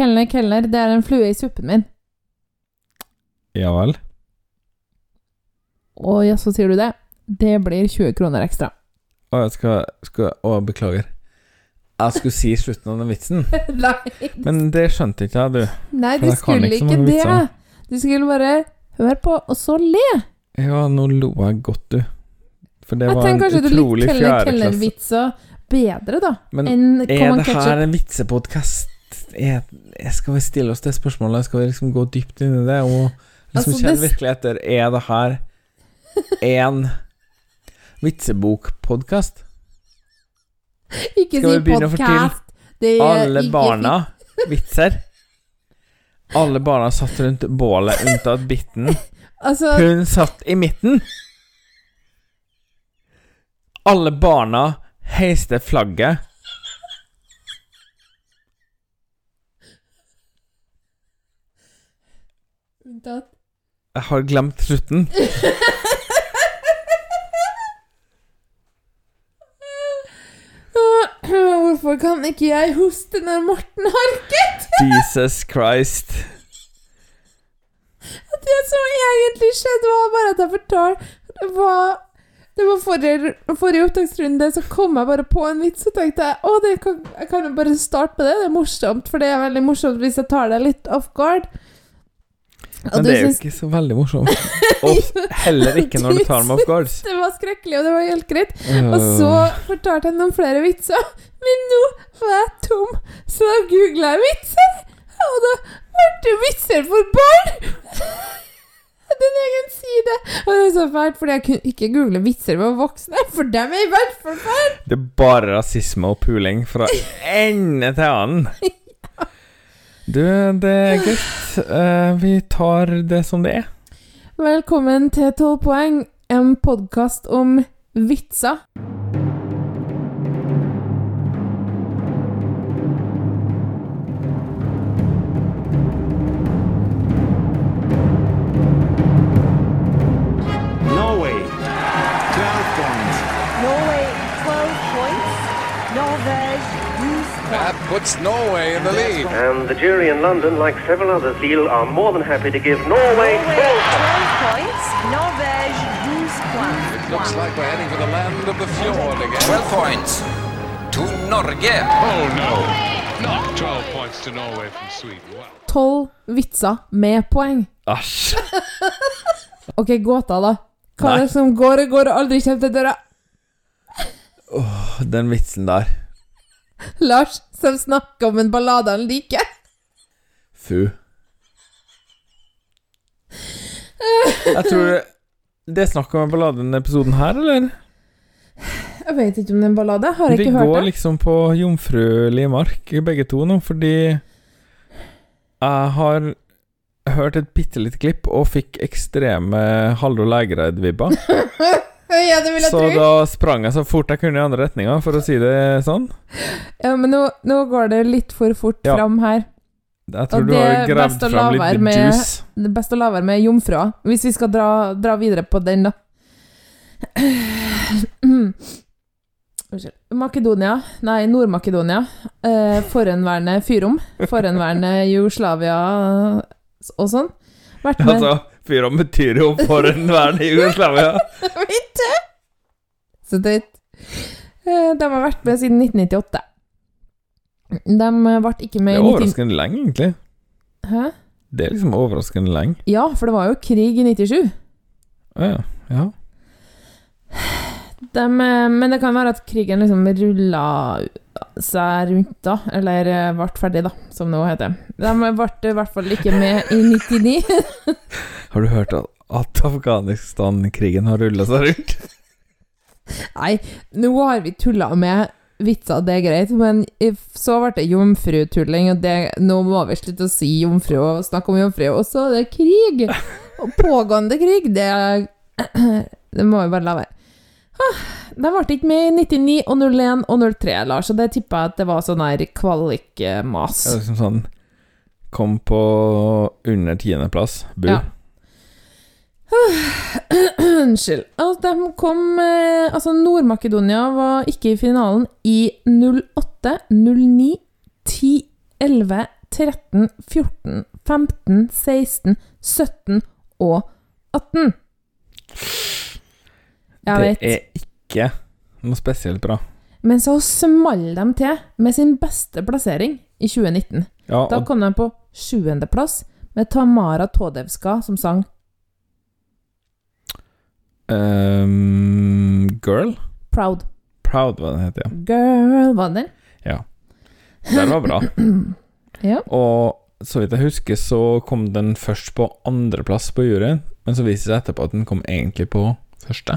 Kelner, kelner, det er en flue i suppen min. Ja vel? Å ja, så sier du det. Det blir 20 kroner ekstra. Å, jeg skal, skal Å, beklager. Jeg skulle si slutten av den vitsen, Nei, men det skjønte ikke jeg, du. Nei du skulle ikke ikke det. Du skulle bare høre på, og så le. Ja, nå lo jeg godt, du. For det Jeg var en tenker kanskje du utrolig likte Kelner, fjerdeklasse kelner-vitser bedre, da. Men er det her en vitsepodkast? Er- Skal vi stille oss det spørsmålet? Skal vi liksom gå dypt inn i det? Og liksom Altså, kjenne virkelig etter Er det her en vitsebokpodkast? Ikke Skal vi si begynne. Det er Alle barna vitser? Alle barna satt rundt bålet unntatt Bitten. Altså, Hun satt i midten. Alle barna heiste flagget. Unntatt Jeg har glemt slutten. Hvorfor kan ikke jeg hoste når Morten harket? Jesus Christ. Det som egentlig skjedde, var bare at jeg fortalte Det var, det var forrige, forrige opptaksrunde, så kom jeg bare på en vits, og tenkte jeg å, det kan, jeg kan jo bare starte på det. Det er morsomt, for det er veldig morsomt hvis jeg tar deg litt off guard. Men det er jo ikke så veldig morsomt. Og heller ikke når du tar dem off guard. det var skrekkelig, og det var helt greit. Og så fortalte jeg noen flere vitser, men nå var jeg tom, så da googla jeg vitser, og da ble det vitser for barn! En egen side. Og det er så fælt, fordi jeg kunne ikke google vitser for voksne, for dem er i hvert fall fælt. Det er bare rasisme og puling fra ende til annen. Du, det er greit. Uh, vi tar det som det er. Velkommen til 12 poeng, en podkast om vitser. Puts Norway in the lead. And the jury in London, like several others, feel are more than happy to give Norway Norway 12 points. Norvège 12 points. It looks like we're heading for the land of the fjord again. 12 points to Norge. Oh no, not 12 points to Norway from Sweden. Wow. 12 vitser med poeng. Æsj. Ok, gåta, da. Hva er det som går og går og aldri kommer til døra? Den vitsen der. Lars, som snakker om en ballade han liker. Fu. Jeg tror det er snakk om en ballade i denne episoden her, eller? Jeg vet ikke om det er en ballade. Har jeg ikke hørt det? Vi går liksom på jomfruelig mark, begge to nå, fordi jeg har hørt et bitte lite klipp og fikk ekstreme Hallo Lægereid-vibber. Ja, det vil jeg Så tro. da sprang jeg så fort jeg kunne i andre retninga, for å si det sånn. Ja, men nå, nå går det litt for fort Ja. fram her. Jeg tror Og du har gravd fram litt med- juice. Det er best å la være med jomfrua, hvis vi skal dra, dra videre på den, da. Unnskyld. Makedonia, nei, Nord-Makedonia. Eh, forhenværende Fyrom. Forhenværende Jugoslavia og sånn. Vært med Altså, fyra betyr jo verden i Jugoslavia. Vet du? Så teit. Eh, De har vært med siden 1998. De ble ikke med Det er overraskende 19... overraskende lenge, egentlig. Hæ? Det er liksom overraskende lenge. Ja, for det var jo krig i 97. Å ja. ja. De, eh, men det kan være at krigen liksom rulla seg rundt, da. Eller eh, ble ferdig, da, som det også heter. De ble i hvert fall ikke med i 99. Har du hørt at, Afghanistan-krigen har rulla seg rundt? Nei, nå har vi tulla med vitser, det er greit, men så ble det jomfrutulling, og det, nå må vi slutte å si jomfru og snakke om jomfru, og så er det krig! Og pågående krig, det Det må vi bare la være. Det De ble ikke med i 99 og 01 og 03, Lars, og det tippa jeg at det var sånn her kvalikmas. Er liksom sånn Kom på under tiendeplass. Bu. Ja. Unnskyld. Altså, de kom eh, Altså, Nord-Makedonia var ikke i finalen i 08, 09, 10, 11, 13, 14, 15, 16, 17 og 18. Jeg det er ikke noe spesielt bra. Men så small de til med sin beste plassering i 2019. Ja, Da kom de på sjuendeplass med Tamara Todevska som sang ehm, Girl? Proud. Proud, hva den heter, ja. Girl, var det Ja. Den var bra. Ja. Og så vidt jeg husker, så kom den først på andreplass på juryen, men så viste det seg etterpå at den kom egentlig på første.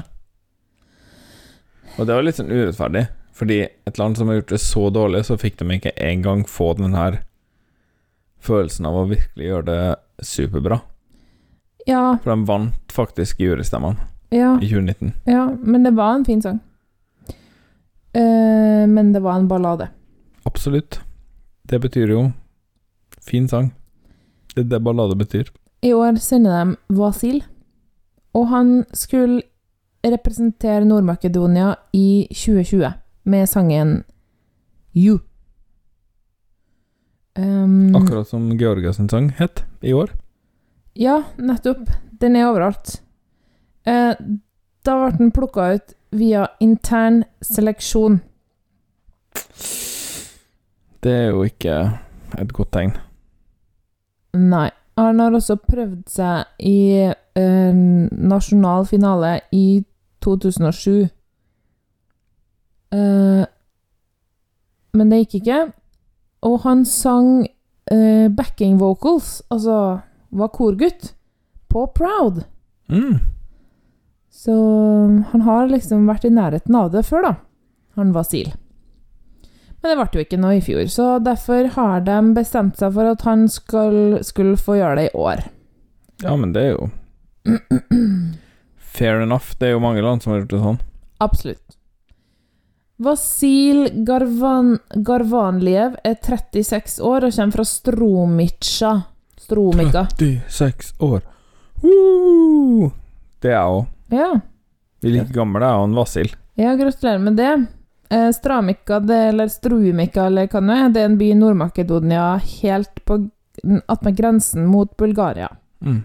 Og det var litt sånn urettferdig, fordi et land som har gjort det så dårlig, så fikk de ikke engang få den her følelsen av å virkelig gjøre det superbra. Ja, For de vant faktisk jurystemmene ja, i 2019. ja, men det var en fin sang. Eh, men det var en ballade. Absolutt. Det betyr jo fin sang. Det er det ballade betyr. I år sender de Vasil, og han skulle representere Nord-Makedonia i 2020 med sangen You. Um, Akkurat som Georgias sang het i år. Ja, nettopp. Den er overalt. Eh, da ble den plukka ut via intern seleksjon. Det er jo ikke et godt tegn. Nei. Han har også prøvd seg i eh, nasjonal finale i 2007. Eh, men det gikk ikke. Og han sang eh, backing vocals, altså var korgutt, på Proud. Mm. Så han har liksom vært i nærheten av det før, da. Han Vasil. Men det ble jo ikke noe i fjor, så derfor har de bestemt seg for at han skal, skulle få gjøre det i år. Ja, men det er jo Fair enough. Det er jo mange land som har gjort det sånn. Absolutt. Vasil Garvan, Garvanliev er 36 år og kommer fra Stromica. Stromika. 36 år. Woo! Det er jeg òg. Ja. Vi er like gamle, jeg og han Vasil. ja, gratulerer med det. Eh, Stramika, det, eller Struumika, eller hva det er, det er en by i Nord-Makedonia helt på attmed grensen mot Bulgaria. Mm.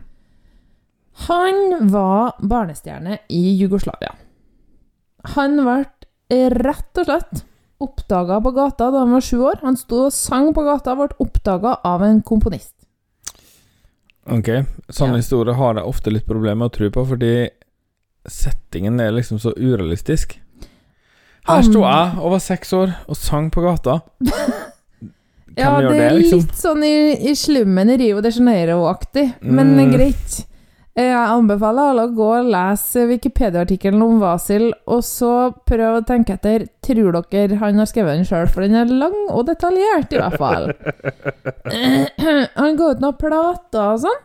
Han var barnestjerne i Jugoslavia. Han ble rett og slett oppdaga på gata da han var sju år. Han sto og sang på gata og ble oppdaga av en komponist. Ok, sånne Ja. historier har jeg ofte litt problemer med å tro på, fordi settingen er liksom så urealistisk. Her sto jeg og var seks år og sang på gata. Kan Ja, det det, er liksom? litt sånn i, i slummen i Rio de Janeiro-aktig, men Mm. greit. Eh, Jeg anbefaler alle å gå og lese Wikipedia-artikkelen om Vasil, og så prøve å tenke etter Tror dere han har skrevet den sjøl, for den er lang og detaljert, i hvert fall. Han ga ut noen plater og sånn,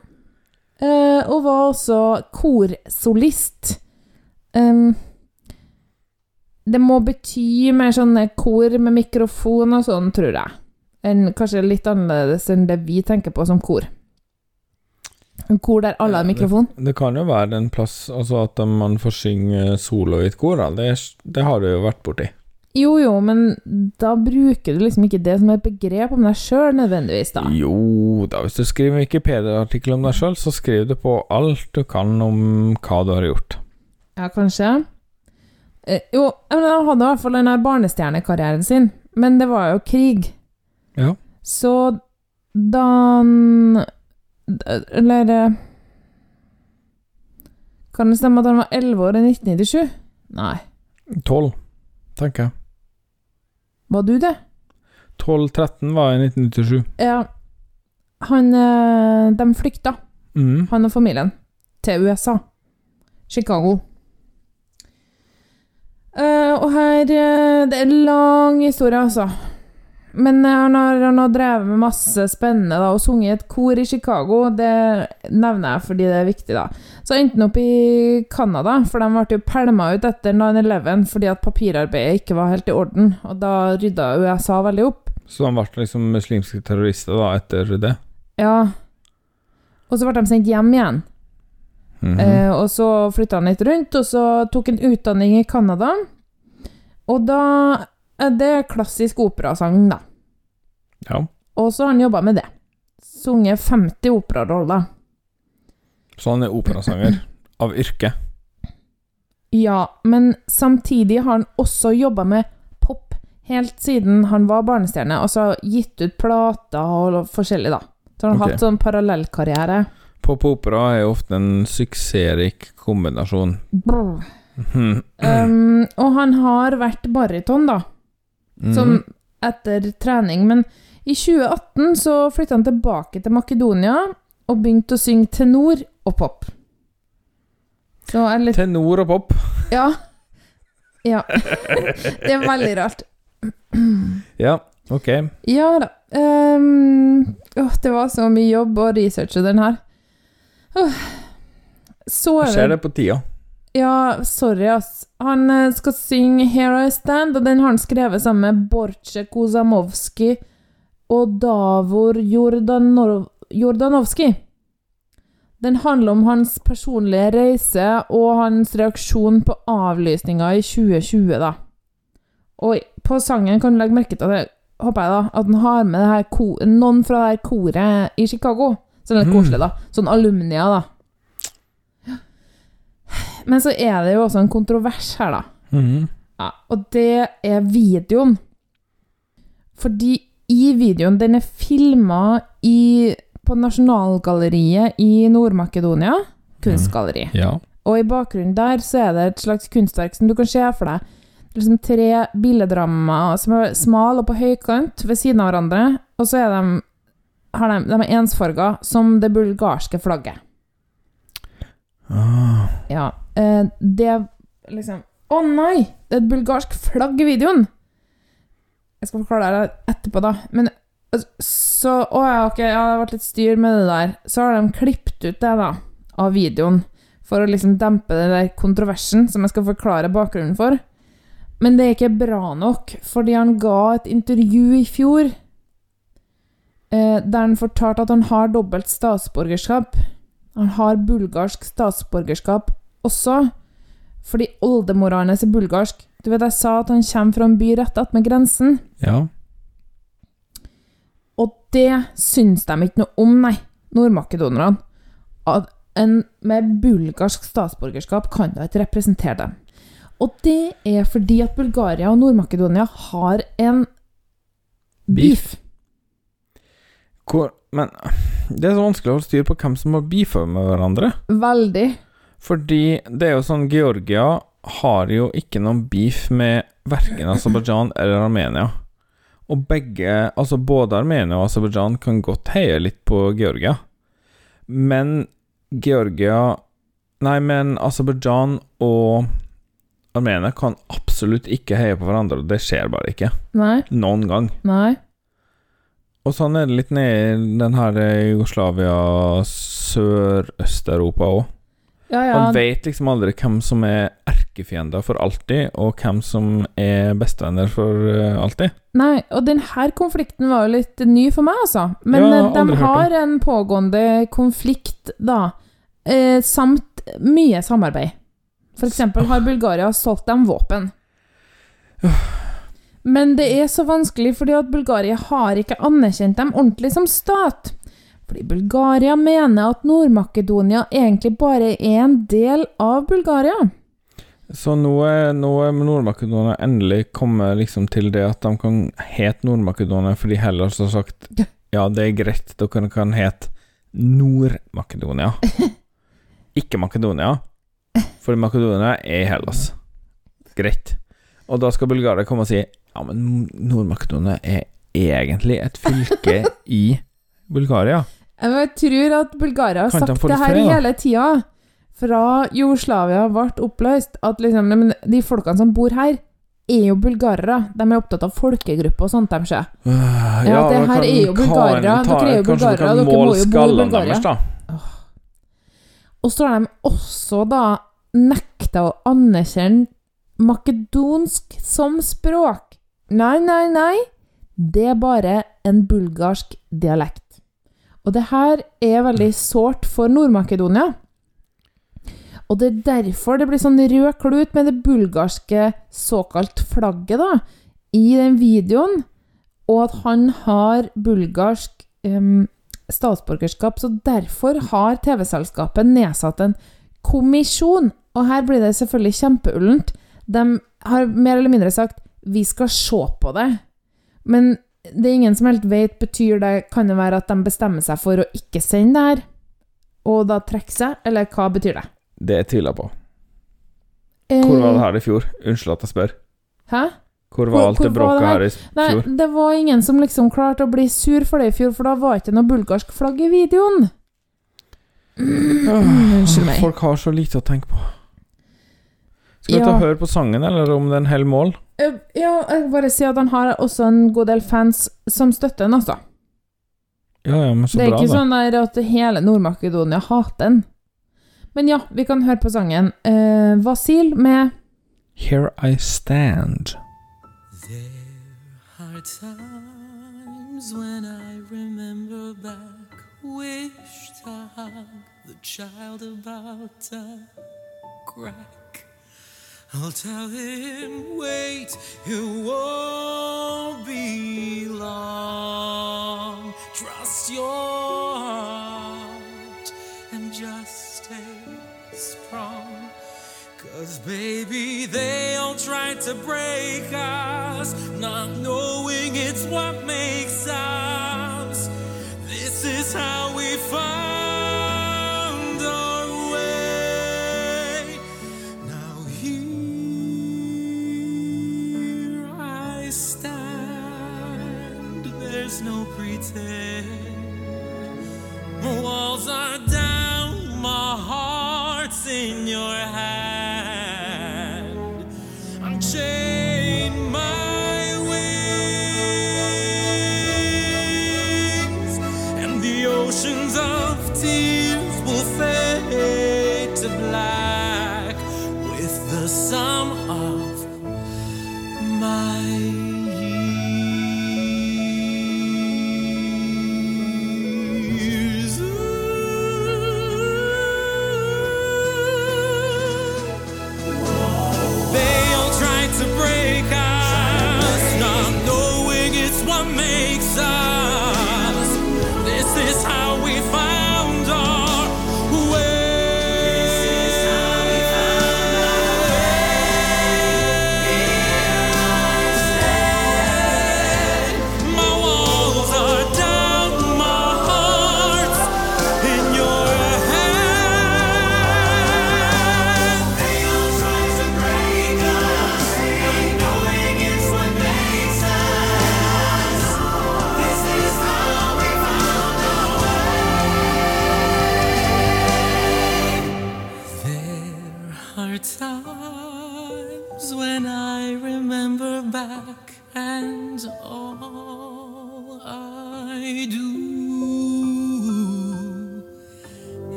eh, og var også korsolist. Um, det må bety mer sånne kor med mikrofon og sånn, tror jeg. En, kanskje litt annerledes enn det vi tenker på som kor. En kor der alle har mikrofon. Det kan jo være en plass Altså at man får synge solo i et kor, da. Det, det har du jo vært borti. Jo, jo, men da bruker du liksom ikke det som et begrep om deg sjøl, nødvendigvis, da. Jo da, hvis du skriver en Wikipedia-artikkel om deg sjøl, så skriver du på alt du kan om hva du har gjort. Ja, kanskje. Eh, jo, men han hadde i hvert fall den der barnestjernekarrieren sin, men det var jo krig. Ja. Så da han Eller eh, Kan det stemme at han var 11 år i 1997? Nei. Tolv, tenker jeg. Var du det? 12-13 var i 1997. Ja. Han eh, De flykta, Mm. han og familien, til USA. Chicago. Eh, og her eh, Det er en lang historie, altså. Men eh, han har, han har drevet med masse spennende da, og sunget i et kor i Chicago. Det nevner jeg fordi det er viktig, da. Så endte han opp i Canada, for de ble jo pælma ut etter 9-11 fordi at papirarbeidet ikke var helt i orden. Og da rydda USA veldig opp. Så de ble liksom muslimske terrorister da, etter det? Ja. Og så ble de sendt hjem igjen. Mhm. Eh, og så flytta han litt rundt, og så tok han utdanning i Canada. Og da er det klassisk operasang, da. Ja. Og så har han jobba med det. sunget 50 operaroller. Så han er operasanger av yrke. Ja, men samtidig har han også jobba med pop helt siden han var barnestjerne. Altså gitt ut plater og forskjellig, da. Så han har okay. hatt sånn parallellkarriere. Pop opera er ofte en suksessrik kombinasjon. Um, og han har vært baryton, da, som mm. etter trening. Men i 2018 så flytta han tilbake til Makedonia og begynte å synge tenor og pop. Så litt Tenor og pop. Ja. Ja. Det er veldig rart. Ja, ok. Ja da. Um, å, det var så mye jobb å researche den her. Er Skjer det på tida? Ja, sorry, ass. Han eh, skal synge 'Here I Stand', og den har han skrevet sammen med Borche Kozamovskij og Davor Jordanov Jordanovski. Den handler om hans personlige reise og hans reaksjon på avlysninga i 2020, da. Og på sangen kan du legge merke til håper jeg da, at han har med det her noen fra det her koret i Chicago. Så det er litt Mm. koselig, da. Sånn alumnia, da. Men så er det jo også en kontrovers her, da. Mm. Ja, og det er videoen. Fordi i videoen Den er filma på Nasjonalgalleriet i Nord-Makedonia. Kunstgalleri. Ja. Og i bakgrunnen der så er det et slags kunstverk som du kan se for deg. Liksom tre billedrammer som er smale og på høykant ved siden av hverandre. Og så er de, har de, de er ensfarga som det bulgarske flagget. Ah. Ja, eh, det liksom Å nei! Det er et bulgarsk flagg i videoen! Jeg skal forklare det etterpå, da. Men altså, så Å ja, ok, ja, det har vært litt styr med det der. Så har de klippet ut det, da, av videoen. For å liksom dempe den der kontroversen som jeg skal forklare bakgrunnen for. Men det er ikke bra nok, fordi han ga et intervju i fjor der han fortalte at han har dobbelt statsborgerskap. Han har bulgarsk statsborgerskap også, fordi oldemora hans er bulgarsk. Du vet, jeg sa at han kommer fra en by rett attmed grensen, ja. og det syns de ikke noe om, nei, nordmakedonerne. At en med bulgarsk statsborgerskap kan da ikke representere dem. Og det er fordi at Bulgaria og Nord-Makedonia har en beef. Hvor, men det er så vanskelig å holde styr på hvem som har beefa med hverandre. Veldig. Fordi det er jo sånn Georgia har jo ikke noen beef med verken Aserbajdsjan eller Armenia. Og begge, altså både Armenia og Aserbajdsjan, kan godt heie litt på Georgia. Men Georgia Nei, men Aserbajdsjan og Armenia kan absolutt ikke heie på hverandre, og det skjer bare ikke. Nei, Noen gang. nei. Og sånn er det litt nede i den her Jugoslavia, Sør-Øst-Europa òg. Ja, ja. Man vet liksom aldri hvem som er erkefiender for alltid, og hvem som er bestevenner for eh, alltid. Nei, og denne konflikten var jo litt ny for meg, altså. Men Ja, eh, de har en pågående konflikt, da. Eh, samt mye samarbeid. For eksempel har Bulgaria solgt dem våpen. Men det er så vanskelig fordi at Bulgaria har ikke anerkjent dem ordentlig som stat. Fordi Bulgaria mener at Nord-Makedonia egentlig bare er en del av Bulgaria. Så nå er, nå er Nord-Makedonia endelig kommet liksom til det at de kan hete Nord-Makedonia fordi Hellas har sagt ja, det er greit, dere kan hete Nord-Makedonia. Ikke Makedonia, for Makedonia er Hellas. Greit. Og da skal Bulgaria komme og si ja, men Nord-Makedonia er egentlig et fylke i Bulgaria. Jeg tror at Bulgaria har Kan sagt det her hele tida. Fra Jugoslavia ble oppløst, at liksom, de folkene som bor her, er jo bulgarere. De er opptatt av folkegrupper og sånt, de ser. Ja, det her kan- er jo bulgarere. Dere er jo bulgarere, dere må jo bo i Bulgaria. deres. Og så har de også da nekta å anerkjenne makedonsk som språk. Nei, nei, nei. Det er bare en bulgarsk dialekt. Og det her er veldig sårt for Nord-Makedonia. Og det er derfor det blir sånn rød klut med det bulgarske såkalt flagget da, i den videoen, og at han har bulgarsk um, statsborgerskap. Så derfor har TV-selskapet nedsatt en kommisjon. Og her blir det selvfølgelig kjempeullent. De har mer eller mindre sagt vi skal se på det. Men det er ingen som helt vet. Betyr det Kan det være at de bestemmer seg for å ikke sende det her? Og da trekke seg? Eller hva betyr det? Det jeg tviler på. Hvor var det her i fjor? Unnskyld at jeg spør. Hæ? Hvor var alt hvor det var bråket her? i i Nei, fjor? det var ingen som liksom klarte å bli sur for det i fjor, for da var ikke noe bulgarsk flagg i videoen. Unnskyld meg. Folk har så lite å tenke på. Skal vi Ja. ta høre på sangen, eller om det er en hel mål? Eh, Ja, jeg bare si at han har også en god del fans som støtter han, altså. Ja, ja, men så bra, da. det er ikke da. sånn der at hele Nord-Makedonia hater den. Men ja, vi kan høre på sangen eh, Vasil med Here I stand. There are times when I remember back, wish to hug the child about to crack. I'll tell him, wait, it won't be long. Trust your heart and just stay strong. Cause baby, they all tried to break us, not knowing it's what makes us. This is how we found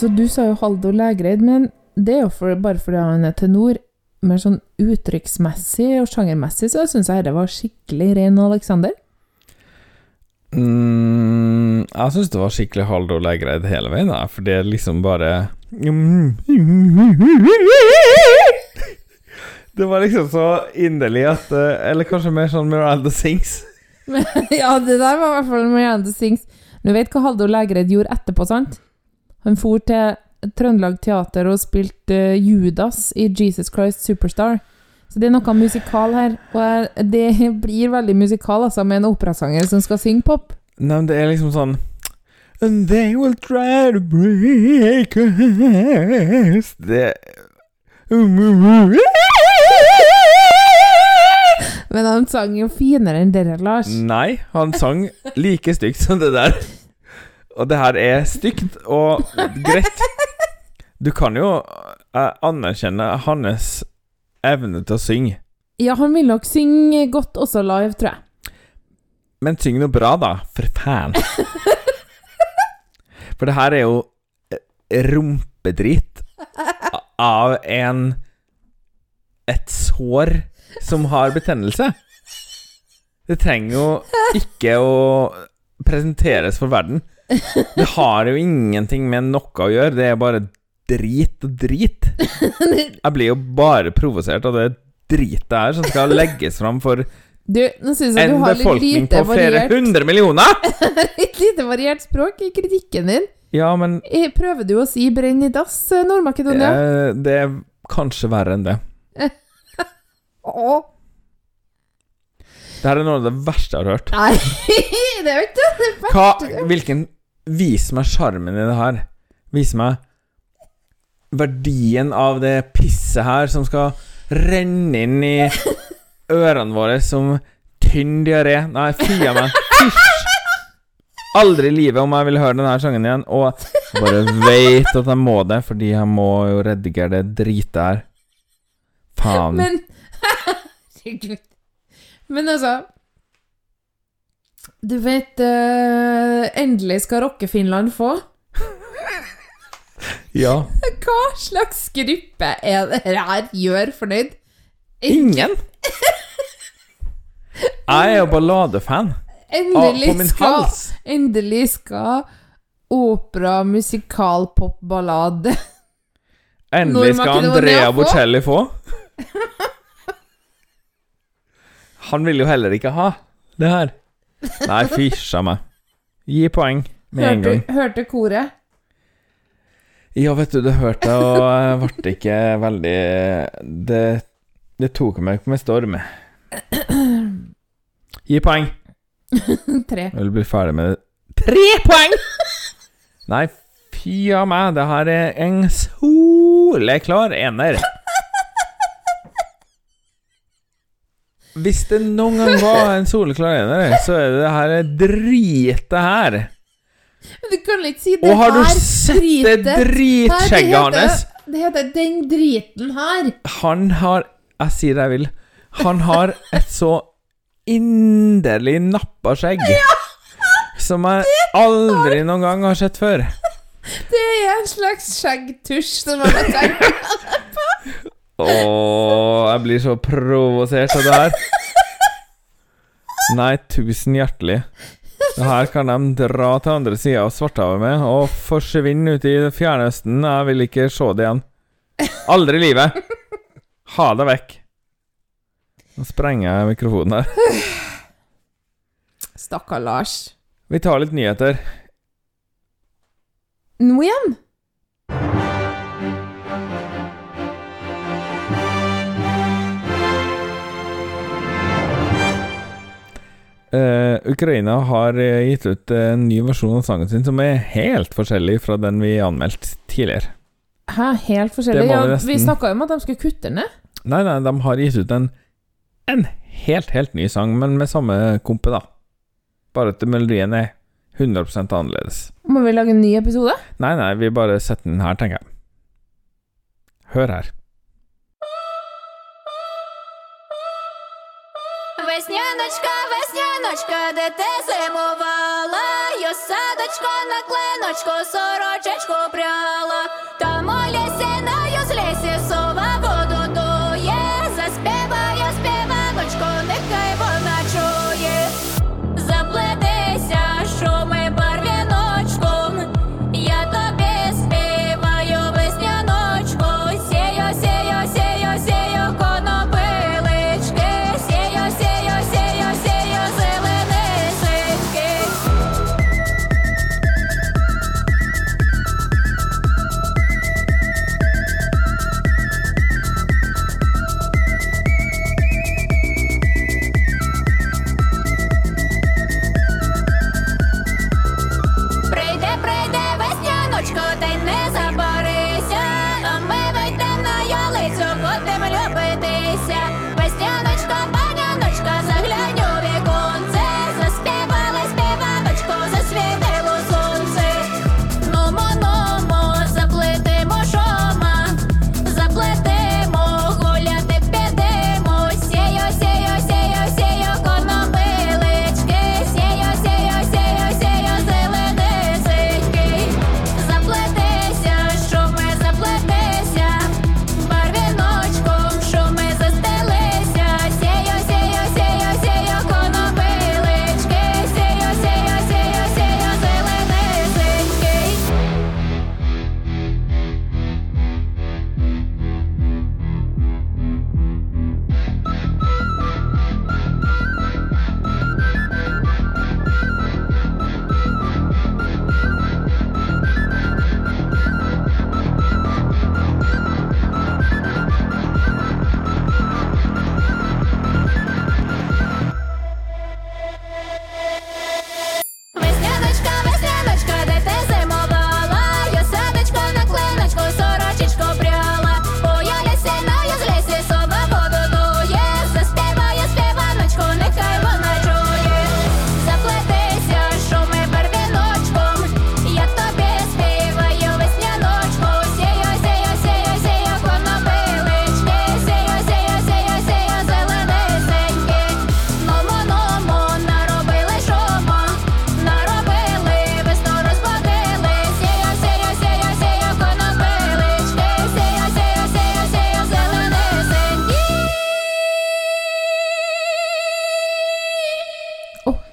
Altså, du sa jo Haldor Lægreid, men det er jo for, bare fordi han er tenor. Mer sånn uttrykksmessig og sjangermessig så syns jeg dette var skikkelig ren Alexander. Mm, jeg syns det var skikkelig Haldor Lægreid hele veien, da, for det er liksom bare Det var liksom så inderlig at eh, Eller kanskje mer sånn Miranda Sings. ja, det der var i hvert fall Miranda Sings. Du vet hva Haldor Lægreid gjorde etterpå, sant? Han for til Trøndelag Teater og spilte eh, Judas i Jesus Christ Superstar. Så det er noe musikal her. Og det blir veldig musikal, altså, med en operasanger som skal synge pop. Nei, men det er liksom sånn And they will try to break us Det Men han sang jo finere enn dere, Lars. Nei, han sang like stygt som det der. Og det her er stygt og greit. Du kan jo eh, anerkjenne hans evne til å synge. Ja, han vil nok synge godt også live, tror jeg. Men syng noe bra, da, for faen. For det her er jo rumpedrit rumpedritt av en Et sår som har betennelse. Det trenger jo ikke å presenteres for verden. Det har jo ingenting med noe å gjøre, det er bare drit og drit. Jeg blir jo bare provosert av det dritet her som skal legges fram for Du, nå synes jeg en du har litt befolkning lite på flere hundre millioner! litt lite variert språk i kritikken din. Ja, men Jeg prøver du å si 'brenn i dass', eh, Nord-Makedonia? Det, det er kanskje verre enn det. Åh. Det er noe av det verste jeg har hørt. Nei, det er jo ikke det Hva, hvilken Vis meg sjarmen i det her. Vis meg verdien av det pisset her som skal renne inn i ørene våre som tynn diaré. Nei, fy meg. Fysj! Aldri i livet om jeg vil høre denne sangen igjen. Og bare veit at jeg må det, fordi jeg må jo redigere det dritet her. Faen. Men Herregud. Men altså Du vet uh, Endelig skal Rocke-Finland få. ja. Hva slags gruppe er det her gjør fornøyd? Ingen? Jeg er jo balladefan. Endelig på min skal hals. Endelig skal opera, musikal, pop, ballade Endelig skal Andrea? Bocelli få. Han vil jo heller ikke ha det her. Nei, fysja meg. Gi poeng med en gang. Hørte, hørte koret? Ja, vet du, det hørte jeg, og jeg ble ikke veldig Det, det tok meg med storm. Gi poeng. Tre. Jeg vil bli ferdig med det. Tre poeng! Nei, fy a meg, det her er en soleklar ener. Hvis det noen gang var en soleklar ener, så er det det her dritet her. Men du kan ikke si det her. Og har du sett det dritet det dritskjegget hans? Det heter 'den driten her'. Han har Jeg sier det jeg vil. Han har et så inderlig nappa skjegg ja! som jeg aldri noen gang har sett før. Det er en slags skjeggtusj som jeg har tenkt Åh, jeg blir så provosert av det her. Nei, tusen hjertelig. Det her kan de dra til andre sida av Svarthavet med og forsvinne ut i Fjernøsten. Jeg vil ikke se det igjen. Aldri i livet. Ha det vekk. Nå sprenger jeg mikrofonen her. Stakkar Lars. Vi tar litt nyheter. Nå igjen? Ukraina har eh, gitt ut en ny versjon av sangen sin som er helt forskjellig fra den vi anmeldte tidligere. Hæ, helt forskjellig? Ja, vi vi snakka jo om at de skulle kutte den ned. Nei, nei, de har gitt ut en, en helt, helt ny sang, men med samme kompe, da. Bare at melodien er 100% annerledes. Må vi lage en ny episode? Nei, nei, vi bare setter den her, tenker jeg. Hør her. Хаточка, де те зимувала, Йо садочко на клиночку, сорочечку пряла, та моляся на з лісі сова.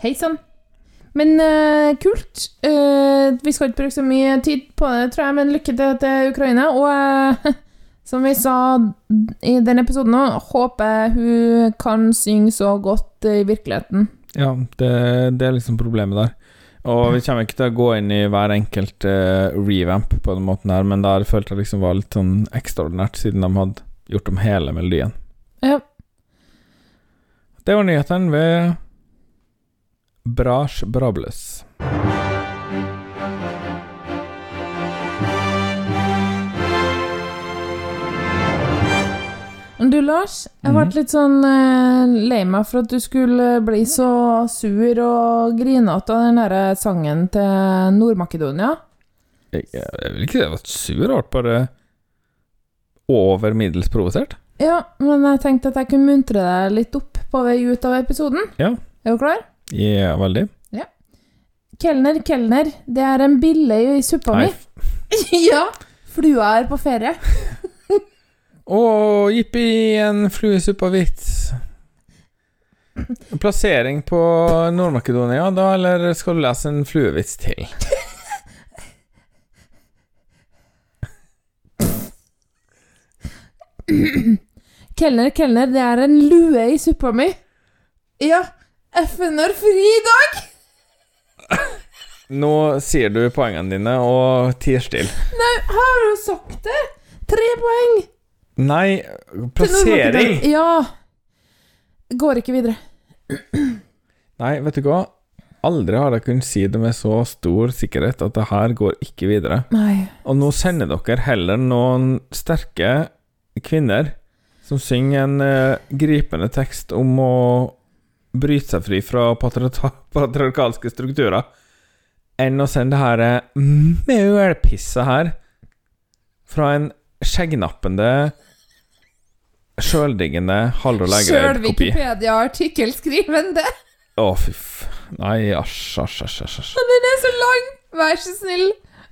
Hei sann. Men uh, kult. Uh, vi skal ikke bruke så mye tid på det, tror jeg, men lykke til til Ukraina. Og uh, som vi sa i den episoden nå, håper hun kan synge så godt i virkeligheten. Ja, det, det er liksom problemet der. Og vi kommer ikke til å gå inn i hver enkelt revamp på den måten her, men der følte jeg liksom var litt sånn ekstraordinært, siden de hadde gjort om hele melodien. Ja. Det var nyhetene ved Brash Brables. Du, Lars, jeg ble Mhm. litt sånn eh, lei meg for at du skulle bli så sur og grinete av den derre sangen til Nord-Makedonia. Jeg, jeg vil ikke si jeg var sur, jeg ble bare over middels provosert. Ja, men jeg tenkte at jeg kunne muntre deg litt opp på vei ut av episoden. Ja. Er du klar? Ja, veldig. Kelner, kelner, det er en bille i suppa mi. Ja, flua er på ferie. Å, jippi, en flue i suppa-vits. Plassering på Nord-Makedonia, da, eller skal du lese en fluevits til? Kelner, kelner, det er en lue i suppa mi. Ja, FN har fri i dag! Nå sier du poengene dine og tier stille. Nei, har du sagt det? Tre poeng. Nei, plassering Ja. Går ikke videre. Nei, vet du hva? Aldri har jeg kunnet si det med så stor sikkerhet at det her går ikke videre. Nei. Og nå sender dere heller noen sterke kvinner som synger en uh, gripende tekst om å bryte seg fri fra patriarkalske strukturer, enn å sende det her eh, mølpisset her fra en skjeggnappende, sjøldiggende Halvor Sjøl Lægereid-kopi. Wikipedia-artikkelskrivende. Å, fy f... Nei, æsj, æsj, æsj, æsj. Den er så lang! Vær så snill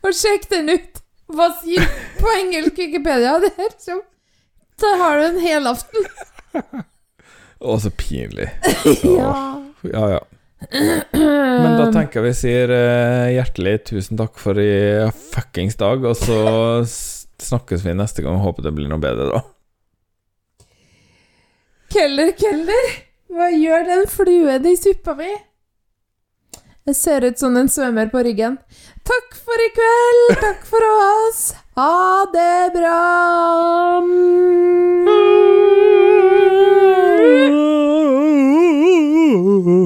og sjekk den ut. Hva sier på engelsk Wikipedia? Det er som Da har du en helaften. Å, så pinlig. Ja. Ja, ja. Men da tenker jeg vi sier uh, hjertelig tusen takk for i fuckings dag, og så snakkes vi neste gang. Håper det blir noe bedre, da. Keller, Keller, hva gjør den fluen i suppa mi? Det ser ut som den svømmer på ryggen. Takk for i kveld, takk for oss. Ha det bra. home.